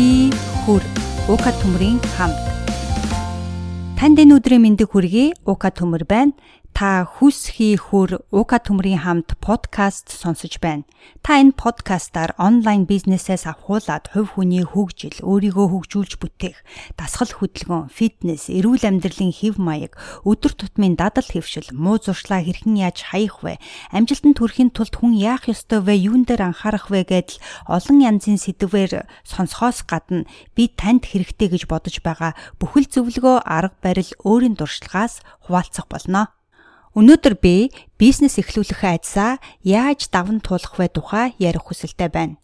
хий хөр уука төмрийн хамт Танд энэ өдрийн мэндийг хүргэе. Ука төмөр байна та хүс хий хөр уука төмрийн хамт подкаст сонсож байна. Та энэ подкастаар онлайн бизнесээс авахуулаад хувь хүний хөгжил, өөрийгөө хөгжүүлж бүтээх, дасгал хөдөлгөөн, фитнес, эрүүл амьдралын хэв маяг, өдөр тутмын дадал хэвшил, муу зуршлаа хэрхэн яаж хаях вэ? Амжилтанд хүрэхин тулд хүн яах ёстой вэ? Юун дээр анхаарах вэ гэдэл олон янзын сэдвээр сонсохоос гадна би танд хэрэгтэй гэж бодож байгаа бүхэл зөвлөгөө, арга барил өөрийн дуршлагаас хуваалцах болно. Өнөөдөр би бизнес эхлүүлэх айдсаа яаж даван туулах вэ тухай ярих хүсэлтэй байна.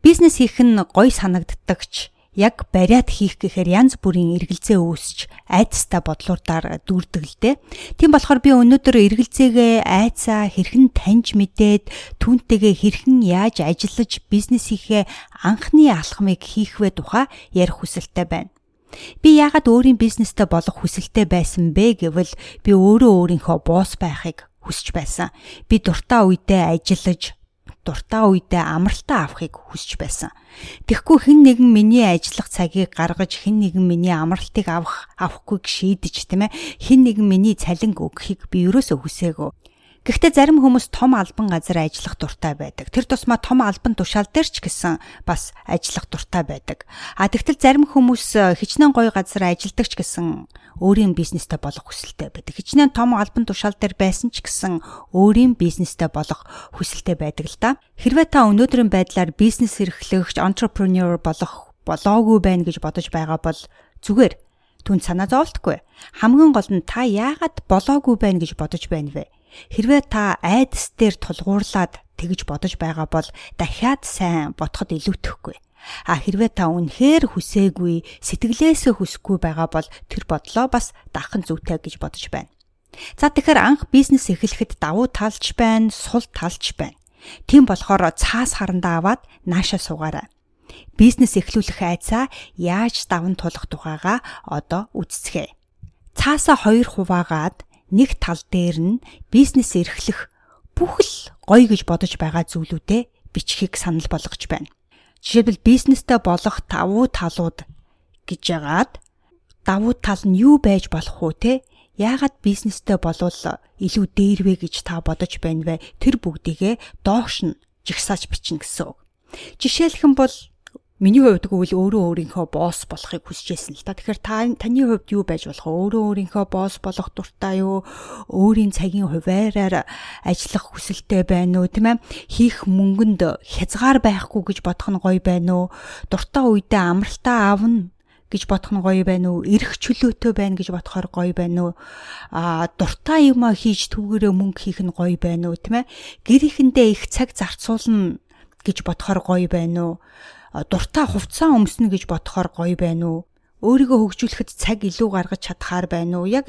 Бизнес хийх нь гоё санагддагч яг бариад хийх гэхээр янз бүрийн эргэлзээ үүсч айдастай бодлуудаар дүүрдэг л дээ. Тийм болохоор би өнөөдөр эргэлзээгээ айцаа хэрхэн таньж мэдээд түүнтэйгээ хэрхэн яаж ажиллаж бизнес хийхээ анхны алхмыг хийх вэ тухай ярих хүсэлтэй байна. Би яагаад өөрийн бизнестэй болох хүсэлтэй байсан бэ гэвэл би өөрөө өөрийнхөө босс байхыг хүсэж байсан. Би дуртай үедээ ажиллаж дуртай үедээ амралтаа авахыг хүсэж байсан. Тэгэхгүй хэн нэгэн миний ажиллах цагийг гаргаж хэн нэгэн миний амралтыг авах авахгүйг шийдэж тийм ээ хэн нэгэн миний цалинг өгөхийг би ерөөсөө хүсээгүй. Гэхдээ зарим хүмүүс том албан газар ажиллах дуртай байдаг. Тэр тусмаа том албан тушаал дээр ч гэсэн бас ажиллах дуртай байдаг. А тэгтэл зарим хүмүүс э, хичнээн гоё газар ажилладаг ч гэсэн өөрийн бизнестэй болох хүсэлтэй байдаг. Хичнээн том албан тушаал дээр байсан ч гэсэн өөрийн бизнестэй болох хүсэлтэй байдаг л да. Хэрвээ та өнөөдрийн байдлаар бизнес эрхлэгч, entrepreneur болох болоогүй байна гэж бодож байгаа бол зүгээр түн санаа зовлтгүй. Хамгийн гол нь та яагаад болоогүй байна гэж бодож байна вэ? Хэрвээ та айдас дээр тулгуурлаад тэгж бодож байгаа бол дахиад сайн бодоход илүүтэхгүй. А хэрвээ та үнэхээр хүсээгүй, сэтгэлээсээ хүсэхгүй байгаа бол тэр бодлоо бас дахин зүйтэй гэж бодож байна. За тэгэхээр анх бизнес эхлэхэд давуу талч байна, сул талч байна. Тийм болохоор цаас харандаа аваад нааша суугаарай. Бизнес эхлүүлэх айцаа яаж даван тулах тухайга одоо үзцгээе. Цаасаа 2 хуваагаад нэг тал дээр нь бизнес эрхлэх бүх л гоё гэж бодож байгаа зүйлүүдээ бичгийг санал болгож байна. Жишээлбэл бизнестэй болох давуу талууд гэж яагаад давуу тал нь юу байж болох вэ те? Яагаад бизнестэй болвол илүү дээрвэ гэж та бодож байна вэ? Тэр бүгдийгээ доош нь жигсааж бичнэ гэсэн үг. Жишээлхэн бол Миний хувьд гэвэл өөрөө өөрийнхөө босс болохыг хүсэжсэн л та. Тэгэхээр та таны хувьд юу байж болох вэ? Өөрөө өөрийнхөө босс болох дуртай юу? Өөрийн цагийн хуваараар ажиллах хүсэлтэй байна уу? Тийм ээ? Хийх мөнгөнд хязгаар байхгүй гэж бодох нь гоё байна уу? Дуртай үедээ амралтаа авна гэж бодох нь гоё байна уу? Ирэх чөлөөтэй байна гэж бодохоор гоё байна уу? Аа дуртай юмаа хийж түүгээрээ мөнгө хийх нь гоё байна уу? Тийм ээ? Гэрийнхэндээ их цаг зарцуулна гэж бодохоор гоё байна уу? Дуртай хувцас өмснө гэж бодохоор гоё байна уу? Өөрийгөө хөгжүүлэхэд цаг илүү гаргаж чадхаар байна уу? Яг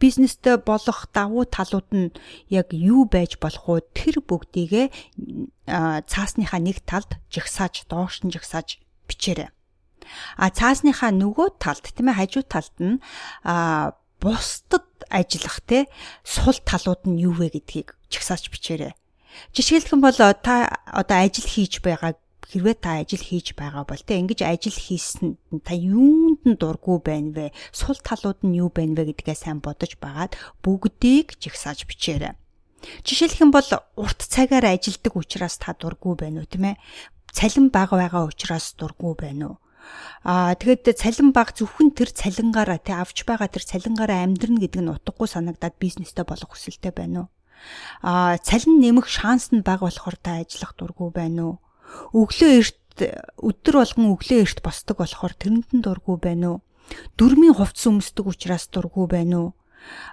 бизнестэй болох давуу талууд нь яг юу байж болох вэ? Тэр бүгдийгээ цаасныхаа нэг талд жигсааж, доош нь жигсааж бичээрэй. А цаасныхаа нөгөө талд тийм ээ хажуу талд нь а бусдад ажиллах те сул талууд нь юу вэ гэдгийг жигсааж бичээрэй. Жишээлх юм бол та одоо ажил хийж байгаа хэрвээ та ажил хийж байгаа бол тэ ингэж ажил хийсэн та юунд нь дурггүй байна вэ? Сул талууд нь юу байна вэ гэдгээ сайн бодож байгаад бүгдийг жигсааж бичээрэй. Жишээлх юм бол урт цагаар ажилдаг учраас та дурггүй байна уу тийм ээ? Цалин бага байгаа учраас дурггүй байна уу? Аа тэгэд цалин баг зөвхөн тэр цалингаараа тий авч байгаа тэр цалингаараа амьдрна гэдэг нь утгагүй санагдаад бизнестэй болох хүсэлтэй байна уу? Аа цалин нэмэх шанс нь бага болохоор та ажиллах дурггүй байна уу? Өглөө эрт өдөр болгон өглөө эрт босдог болохоор тэрэнд нь дурггүй байна уу? Дөрмийн хувцс өмсдөг учраас дурггүй байна уу?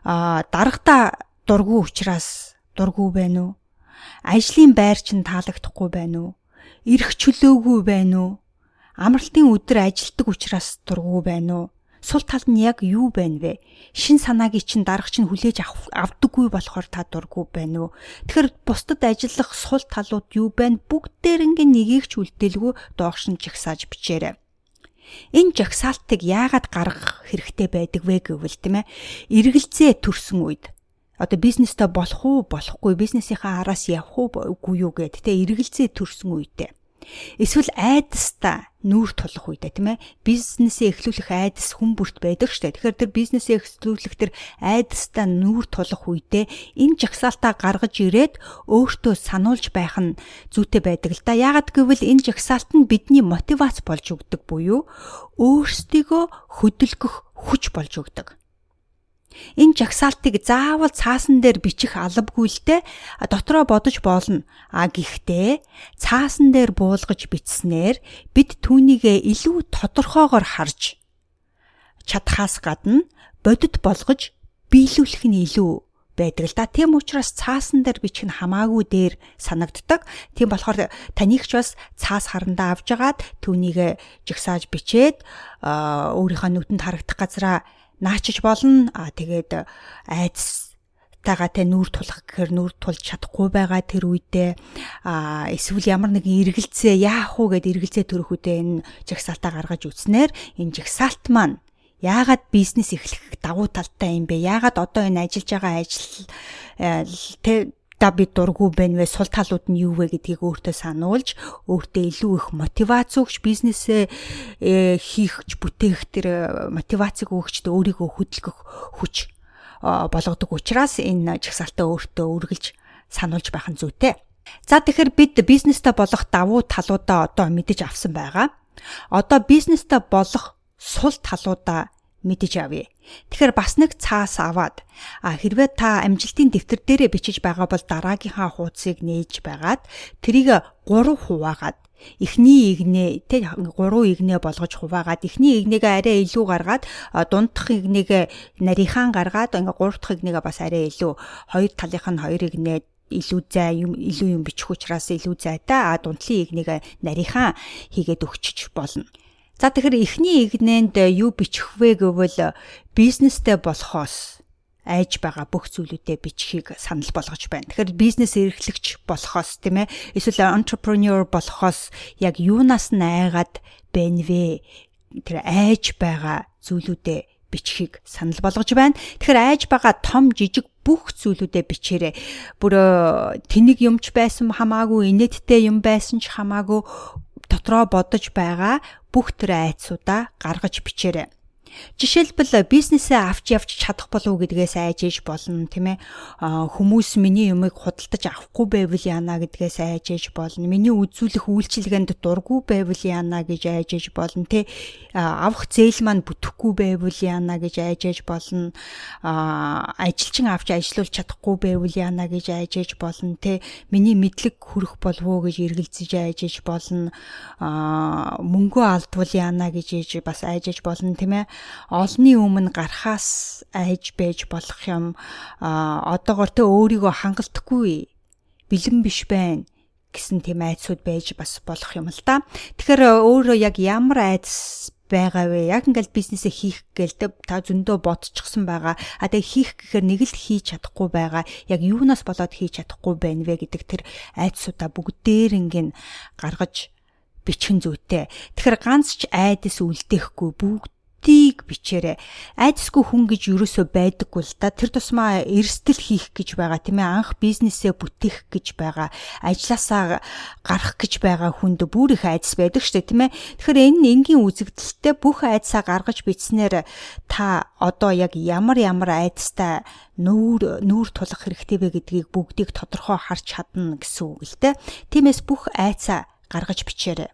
Аа дарагта дурггүй учраас дурггүй байна уу? Ажлын байр чинь таалагдахгүй байна уу? Ирэх чөлөөгүй байна уу? Амралтын өдөр ажилтдаг учраас дурггүй байна уу? Сул тал нь яг юу байна вэ? Шин санаагийн чинь дарагч нь хүлээж авдаггүй болохоор та дурггүй байна уу? Тэгэхээр бусдад ажиллах сул талууд юу байна? Бүгдээрнгийн нэгийг ч үлдээлгүй доогшин жагсааж бичээрэй. Энэ жагсаалтыг яагаад гаргах хэрэгтэй байдаг вэ гэвэл тийм ээ эргэлзээ төрсөн үед одоо бизнестэй болох уу болохгүй бизнесийнхаа араас явах уу үгүй юу гэд тэ эргэлзээ төрсөн үедээ Эсвэл айдастаа нүүр тулах үедээ тийм ээ бизнесээ эхлүүлэх айдас хүн бүрт байдаг штэ. Тэгэхээр тэр бизнесээ эхлүүлэх тэр айдастаа нүүр тулах үедээ энэ жагсаалтаа гаргаж ирээд өөртөө сануулж байх нь зүйтэй байдаг л да. Яагад гэвэл энэ жагсаалт нь бидний мотивац болж өгдөг буюу өөрсдийгөө хөдөлгөх хүч болж өгдөг. Энэ жагсаалтыг заавал цаасан дээр бичих албагүй л дээ дотроо бодож болно. А гэхдээ цаасан дээр буулгаж бичснээр бид түүнийгээ илүү тодорхойгоор харж чадхаас гадна бодит болгож биелүүлэх нь илүү байдаг л да. Тийм учраас цаасан дээр бичих нь хамаагүй дээр санагддаг. Тийм болохоор танийгч бас цаас харандаа авжгаад түүнийг жигсааж бичээд өөрийнхөө нүдэнд харагдах газараа наачиж болно. А тэгээд айдас тага тэ нүүр тулах гэхээр нүүр тулж чадахгүй байгаа тэр үедээ а эсвэл ямар нэгэн эргэлзээ яах вэ гэд эргэлзээ төрөх үедээ энэ жагсаалтаа гаргаж үтснээр энэ жагсаалт маань яагаад бизнес эхлэх давуу талтай юм бэ? Яагаад одоо энэ ажиллаж байгаа ажил тэ та би дургүй байна вэ? Сул талууд нь юу вэ гэдгийг өөртөө сануулж, өөртөө илүү их мотивац өгч бизнесээ э, хийхч бүтээх тэр э, мотивацийг өгчд өөрийгөө хөдөлгөх хүч болгодог учраас энэ жагсаалтаа өөртөө үргэлж сануулж байх нь зүйтэй. За тэгэхээр бид бизнестэй болох давуу талуудаа одоо мэдэж авсан байгаа. Одоо бизнестэй болох сул талуудаа мэдэж авъя. Тэгэхээр бас нэг цаас аваад хэрвээ та амжилтын дэвтэр дээрээ бичиж байгаа бол дараагийнхаа хуудсыг нээж байгаад тэрийг 3 хуваагаад эхний игнээ тэ 3 игнээ болгож хуваагаад эхний игнээгээ арай илүү гаргаад дундах игнээгээ нарийнхан гаргаад ингээ 3 дахь игнээгээ бас арай илүү хоёр талынх нь хоёр игнээ илүү зай юм илүү юм бичих учраас илүү зайтай а дундлын игнээгээ нарийнхан хийгээд өгчөж болно. За тэгэхээр эхний игнэнд юу бичих вэ гэвэл бизнестэй болохоос айж байгаа бүх зүйлүүдээ бичхийг санал болгож байна. Тэгэхээр бизнес эрхлэгч болохоос тийм ээ эсвэл entrepreneur болохоос яг юунаас нь айгаад байна вэ? Тэр айж байгаа зүйлүүдээ бичхийг санал болгож байна. Тэгэхээр айж байгаа том жижиг бүх зүйлүүдээ бичээрэй. Бүр тэнэг юмч байсан хамаагүй, инээдтэй юм байсан ч хамаагүй дотроо бодож байгаа бүх тэр айцуудаа гаргаж бичээрэй. Жишээлбэл бизнесээ авч явж чадах болов гэдгээс айж ээж болно тийм ээ. Хүмүүс миний юмыг худалдаж авахгүй байвал яана гэдгээс айж ээж болно. Миний үзүүлэх үйлчилгээнд дургүй байвал яана гэж айж ээж болно тий. Авах зээл маань бүтэхгүй байвал яана гэж айж ээж болно. Ажилчин авч ажилуулж чадахгүй байвал яана гэж айж ээж болно тий. Миний мэдлэг хүрэх болов уу гэж эргэлзэж айж ээж болно. Мөнгөө алдвал яана гэж ээж бас айж ээж болно тийм ээ олонний өмнө гарахаас айж байж болох юм одоогор тэ өөрийгөө хангалтгүй бэлэн биш байна гэсэн тийм айдсууд байж бас болох юм л да. Тэгэхээр өөрөө яг ямар айдас байгаа вэ? Яг ингээл бизнесээ хийх гээл та зөндөө бодчихсон байгаа. А тэгээ хийх гэхээр нэг л хийж чадахгүй байгаа. Яг юунаас болоод хийж чадахгүй байна вэ гэдэг тэр айдсуудаа бүгдээр ингээд гаргаж бичих зүйтэй. Тэгэхээр ганц ч айдас үлдээхгүй бүгд бүгдийг бичээрэй. Айдсгүй хүн гэж юусоо байдаггүй л да. Тэр тусмаа эрсдэл хийх гэж байгаа тийм ээ. Анх бизнесээ бүтээх гэж байгаа. Ажлаасаа гарах гэж байгаа хүнд бүр их айдас байдаг штэ тийм ээ. Тэгэхээр энэ энгийн үзэгдэлтэй бүх айдсаа гаргаж бичснээр та одоо яг ямар ямар айдастай нүүр нүүр тулах хэрэгтэй вэ гэдгийг бүгдийг тодорхой харж чадна гэсэн үг л дээ. Тиймээс бүх айцаа гаргаж бичээрэй.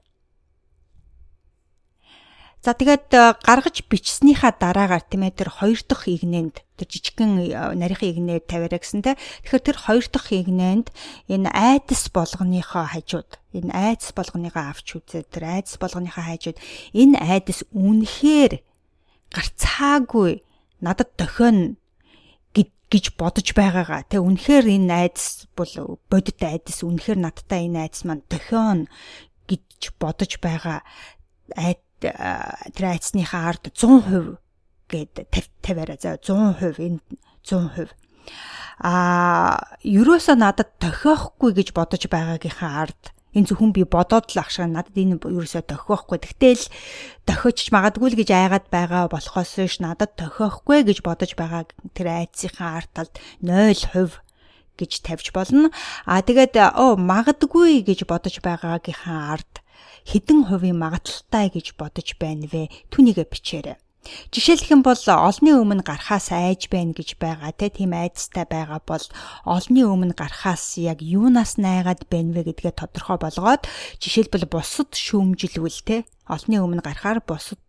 За тэгээд э, гаргаж бичснийхаа дараагаар тийм ээ тэр хоёр дахь игнэнд тэр жижигхэн нарийнхын игнээ тавиараа гэсэн те. Тэгэхээр тэр хоёр дахь игнэнд энэ айдас болгоныхоо хажууд энэ айдас болгоныхоо авч үзээ тэр айдас болгоныхоо хажууд энэ айдас үнэхээр гарцаагүй надад дохион гэж бодож байгаагаа тэ үнэхээр энэ айдас бол бодит айдас үнэхээр надтай энэ айдас маань дохион гэж бодож байгаа айд тэр айцныхаа ард 100% гээд тавиараа за 100% энэ 100% а ерөөсөө надад тохиохгүй гэж бодож байгаагийнхаа ард энэ зөвхөн би бодоод л ахшаа надад энэ ерөөсөө тохиохгүй. Тэгтэл тохиоч магадгүй л гэж айгаад байгаа болохоос ш надад тохиохгүй гэж бодож байгаа тэр айцсийнхаа ард талд 0% гэж тавьж болно. А тэгээд оо магадгүй гэж бодож байгаагийнхаа ард хэдэн хувийн магадлалтай гэж бодож байна вэ? Түүнийгэ бичээрэй. Жишээлх юм бол олны өмнө гарахаас айж байна гэж байгаа те тийм айдастай байгаа бол олны өмнө гарахаас яг юунаас найгаад байна вэ гэдгээ тодорхой болгоод жишээлбэл бусад шүүмжилвэл те олны өмнө гарахаар бусад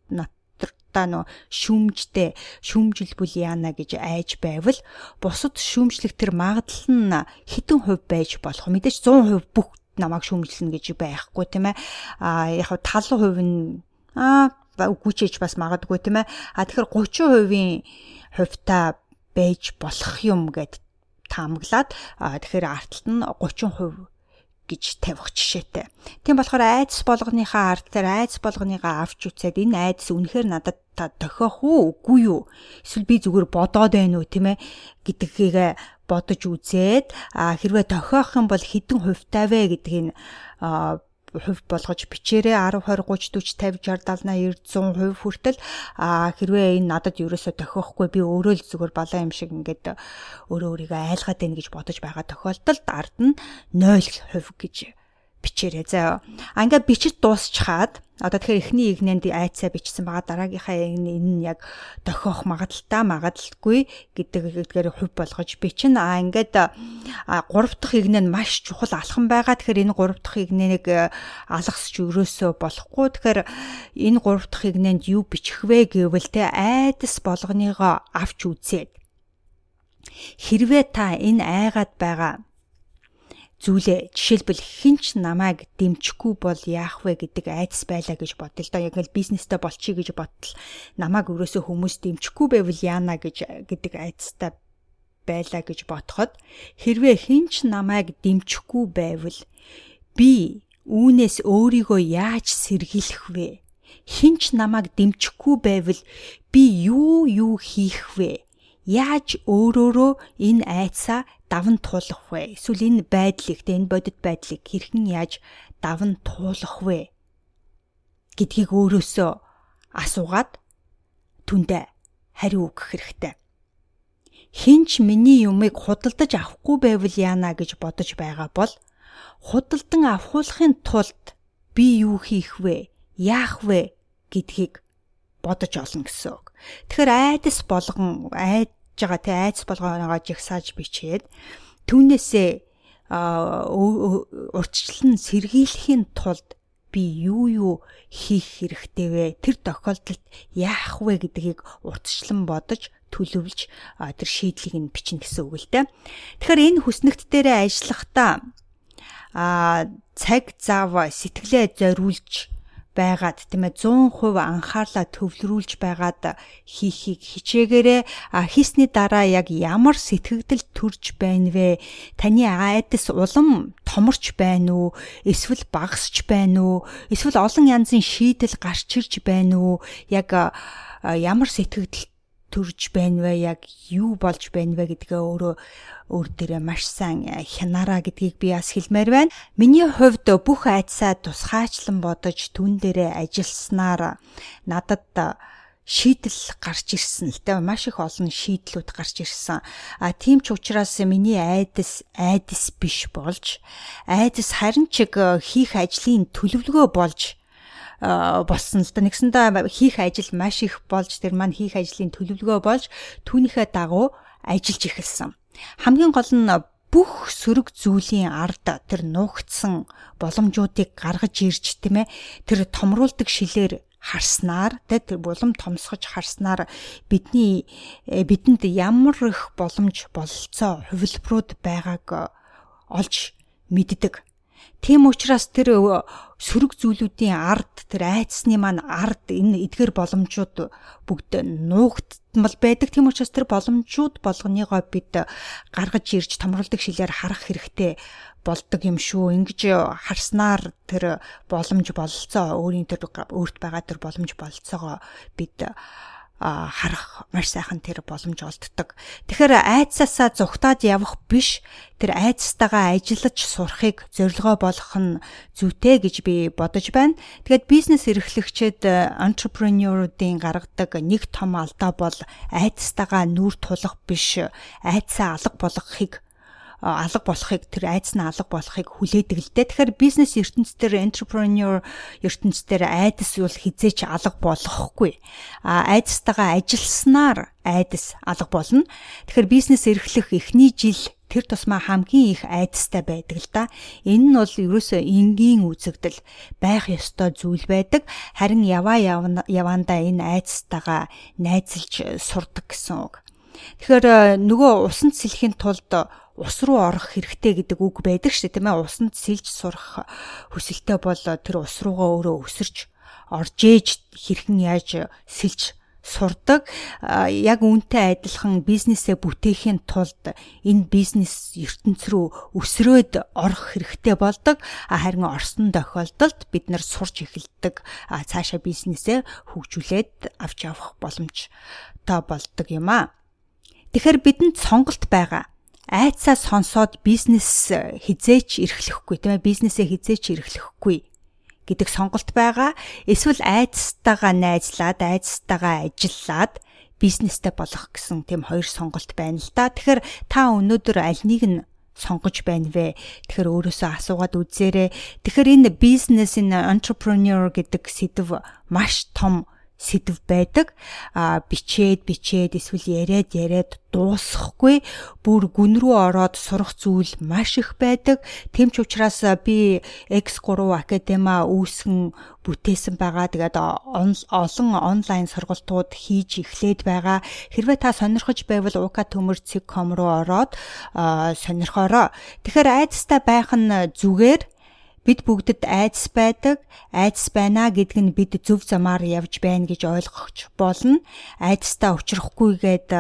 та нөө шүүмжтэй шүүмжилбүл яана гэж айж байвал бусад шүүмжлэх тэр магадлал нь хэдэн хувь байж болох мэдээж 100% бүх намайг шүүмжилнэ гэж байхгүй тийм ээ а яг 70% нь а үгүйчээж бас магадгүй тийм ээ а тэгэхээр 30% хувьтай байж болох юм гэд таамаглаад тэгэхээр арталт нь 30% гэж тавих жишээтэй. Тийм болохоор айдас болгоныхаа ард дээр айдас болгоныгаа авч үцээд энэ айдас үнэхээр надад та тохиох уу үгүй юу? Эсвэл би зүгээр бодоод байна уу тийм ээ гэдгийг бодож үзээд хэрвээ тохиох юм бол хэдэн хувьтай вэ гэдгийг хувь болгож бичээрээ 10 20 30 40 50 60 70 80 100% хүртэл а хэрвээ энэ надад ерөөсө тохиохгүй би өөрөө л зүгээр балаа юм шиг ингээд өөрөө өөрийгөө айлгаад байна гэж бодож байгаа тохиолдолд ард нь 0% гэж бичээрэй. За а ингээд бичиж дуусчаад одоо тэгэхээр эхний игнэнд айцаа бичсэн байгаа дараагийнхаа энэ нь яг дохиох магадaltaа магадaltaгүй гэдэг гэдгээр хувь болгож бичнэ. А ингээд гурав дахь игнэ нь маш чухал алхам байгаа. Тэгэхээр энэ гурав дахь игнэнийг алгасч өрөөсөө болохгүй. Тэгэхээр энэ гурав дахь игнэнд юу бичих вэ гэвэл те айдас болгоныгоо авч үзээд хэрвээ та энэ айгаад байгаа зүйлээ жишээлбэл хинч намайг дэмжихгүй бол яах вэ гэдэг айдас байлаа гэж бодъё л да. Яг л бизнестэй болчихъя гэж бодтол намайг өрөөсөө хүмүүс дэмжихгүй байвал яана гэж гэдэг айдастай байлаа гэж бодоход хэрвээ хинч намайг дэмжихгүй байвал би үүнээс өөрийгөө яаж сэргийлэх вэ? Хинч намайг дэмжихгүй байвал би юу юу хийх вэ? Яаж өөрөөрөө энэ айцаа даван туулах вэ? Эсвэл энэ байдлыг тэ энэ бодит байдлыг хэрхэн яаж даван туулах вэ? гэдгийг өөрөөсөө асуугаад түндэ хариу өгөх хэрэгтэй. Хинч миний юмыг худалдаж авахгүй байвал яана гэж бодож байгаа бол худалдан авахуулахын тулд би юу хийх вэ? Яах вэ гэдгийг бодож олно гэсэн үг. Тэгэхээр айдас болгон айд байгаа те айц болгоноогоо жигсааж бичээд түүнээсээ урьдчилан сэргийлэхийн тулд би юу юу хийх хэрэгтэй вэ? Тэр тохиолдолд яах вэ гэдгийг урьдчилан бодож төлөвлөж тэр шийдлийг нь бичнэ гэсэн үг л дээ. Тэгэхээр энэ хүснэгт дээрээ ажиллахдаа а цаг зав сэтгэлээ зориулж байгаад тийм ээ 100% анхаарлаа төвлөрүүлж байгаад хийхийг хичээгээрээ хийсний дараа яг ямар сэтгэгдэл төрж байна вэ? Таны айдас улам томорч байна уу? Эсвэл багасч байна уу? Эсвэл олон янзын шийдэл гарч ирж байна уу? Яг ямар сэтгэгдэл төрж байна вэ? Яг юу болж байна вэ гэдгээ өөрөө өөр дээрээ маш сайн э, хянараа гэдгийг би бас хэлмээр байна. Миний хувьд бүх айдсаа тусгайчлан бодож түн дээрээ ажилласнаар надад шийдэл гарч ирсэн л дээ маш их олон шийдлүүд гарч ирсэн. А тийм ч учраас миний айдас айдас биш болж айдас харин ч э, хийх ажлын төлөвлөгөө болж болсон л да. Нэгсэндээ хийх ажил маш их болж тэр маань хийх ажлын төлөвлөгөө болж түүнийхээ дагуу ажиллаж эхэлсэн. Хамгийн гол нь бүх сөрөг зүйлийн ард тэр нуугдсан боломжуудыг гаргаж ирж тийм ээ тэр томруулдаг шилээр харснаар тэр булам томсгож харснаар бидний э, бидэнд ямар их боломж бололцоо хувилбарууд байгааг олж мэддэг. Тийм учраас тэр сөрөг зүйлүүдийн ард тэр айцсны маань ард энэ эдгэр боломжууд бүгд нуугдмал байдаг. Тийм учраас тэр боломжууд болгоныгоо бид гаргаж ирж томруулдаг шилээр харах хэрэгтэй болдог юм шүү. Ингэж харснаар тэр боломж бололцоо өөрийн тэр өөрт байгаа тэр боломж бололцоогоо бид харах маш сайхан тэр боломж олддог. Тэгэхээр айцсаасаа зүгтаад явах биш тэр айцтайгаа ажиллаж сурахыг зорилгоо болгох нь зүйтэй гэж би бодож байна. Тэгээд бизнес эрхлэгчид entrepreneur-уудын гаргадаг нэг том алдаа бол айцтайгаа нүүр тулах биш айцсаа алга болгохыг алга болохыг тэр айдас нь алга болохыг хүлээдэг л дээ. Тэгэхээр бизнес ертөнцийн entrepreneur ертөнцийн айдас бол хизээч алга болохгүй. А айдастайгаа ажилласнаар айдас алга болно. Тэгэхээр бизнес эрхлэх эхний жил тэр тусмаа хамгийн их айдастай байдаг л да. Энэ нь бол ерөөсөө энгийн үзэгдэл байх ёстой зүйл байдаг. Харин яваа явандаа энэ айдастайгаа найзалж сурдаг гэсэн үг. Тэгэхээр э, нөгөө усанд сэлхийн тулд ус руу орох хэрэгтэй гэдэг үг байдаг шүү дээ тийм ээ. Усанд сэлж сурах хүсэлтэй бол тэр ус руугаа өөрөө өсөрч орж ээж хэрхэн яаж сэлж сурдаг. Яг үүнтэй адилхан бизнесээ бүтээхийн тулд энэ бизнес ертөнц рүү өсрөөд орох хэрэгтэй болдог. Харин орсон тохиолдолд бид нар сурч эхэлдэг. Цаашаа бизнесээ хөгжүүлээд авч явах боломжтой болдог юм а Тэгэхээр бидэнд сонголт байгаа. Айцаа сонсоод бизнес хизээч эрхлэхгүй тийм ээ бизнесээ хизээч эрхлэхгүй гэдэг сонголт байгаа. Эсвэл айцтайгаа найзлаад, айцтайгаа ажиллаад бизнестэй болох гэсэн тийм хоёр сонголт байна л да. Тэгэхээр та өнөөдөр аль нэг нь сонгож байна вэ? Тэгэхээр өөрөөсөө асуугаад үзээрэй. Тэгэхээр энэ бизнес энэ entrepreneur гэдэг сэдв маш том сэдв байдаг. А бичээд бичээд эсвэл яриад яриад дуусахгүй бүр гүн рүү ороод сурах зүйл маш их байдаг. Тэмч учраас би X3 Академа үүсгэн бүтээсэн байгаа. Тэгээд олон онлайн сургалтууд хийж эхлээд байгаа. Хэрвээ та сонирхож байвал uka.com руу ороод сонирхороо. Тэгэхээр айдастай байх нь зүгээр бид бүгдэд айдас байдаг. Айдас байна гэдг нь бид зөв замаар явж байна гэж ойлгох болно. Айдастай учрахгүйгээд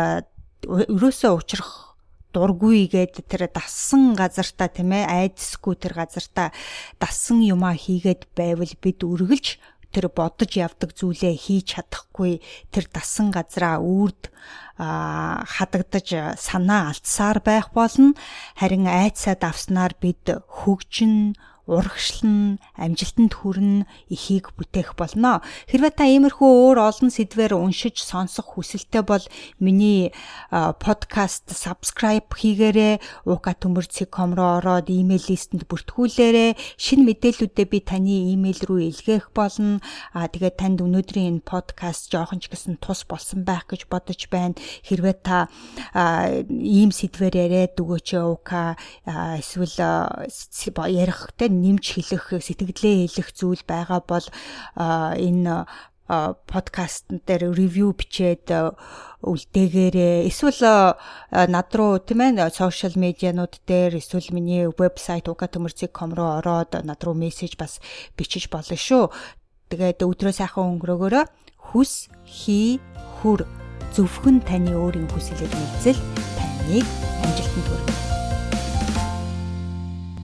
өрөөсөө учрах дургүй гээд тэр дассан газартаа тийм ээ айдасгүй тэр газартаа дассан юмаа хийгээд байвал бид үргэлж тэр бодож явдаг зүйлээ хийж чадахгүй тэр дасан газраа үрд хадагдаж санаа алдсаар байх болно харин айцаа давснаар бид хөгжин урагшлан, амжилтанд хүрнэ, эхийг бүтээх болно. Хэрвээ та иймэрхүү өөр олон сэдвээр уншиж сонсох хүсэлтэй бол миний подкаст subscribe хийгээрэй. uka.com руу ороод имэйл листэнд бүртгүүлээрэй. Шинэ мэдээллүүдээ би таны имэйл рүү илгээх болно. Аа тэгээд танд өнөөдрийн энэ подкаст жоохон ч гэсэн тус болсон байх гэж бодож байна. Хэрвээ та ийм сэдвээр яриад өгөөч ука эсвэл ярих те нэмж хэлэх, сэтгэлдээ хэлэх зүйл байгаа бол энэ подкаст дээр ревю бичээд үлдээгээрээ эсвэл над руу тийм ээ сошиал медианууд дээр эсвэл миний вебсайт ukatömөрцig.com руу ороод над руу мессеж бас бичиж болно шүү. Тэгээд өдрөө сайхан өнгөрөөгөөрөө хүс хий хүр зөвхөн таны өөрийн хүсэлээр үйлцэл таныг амжилтанд хүргэх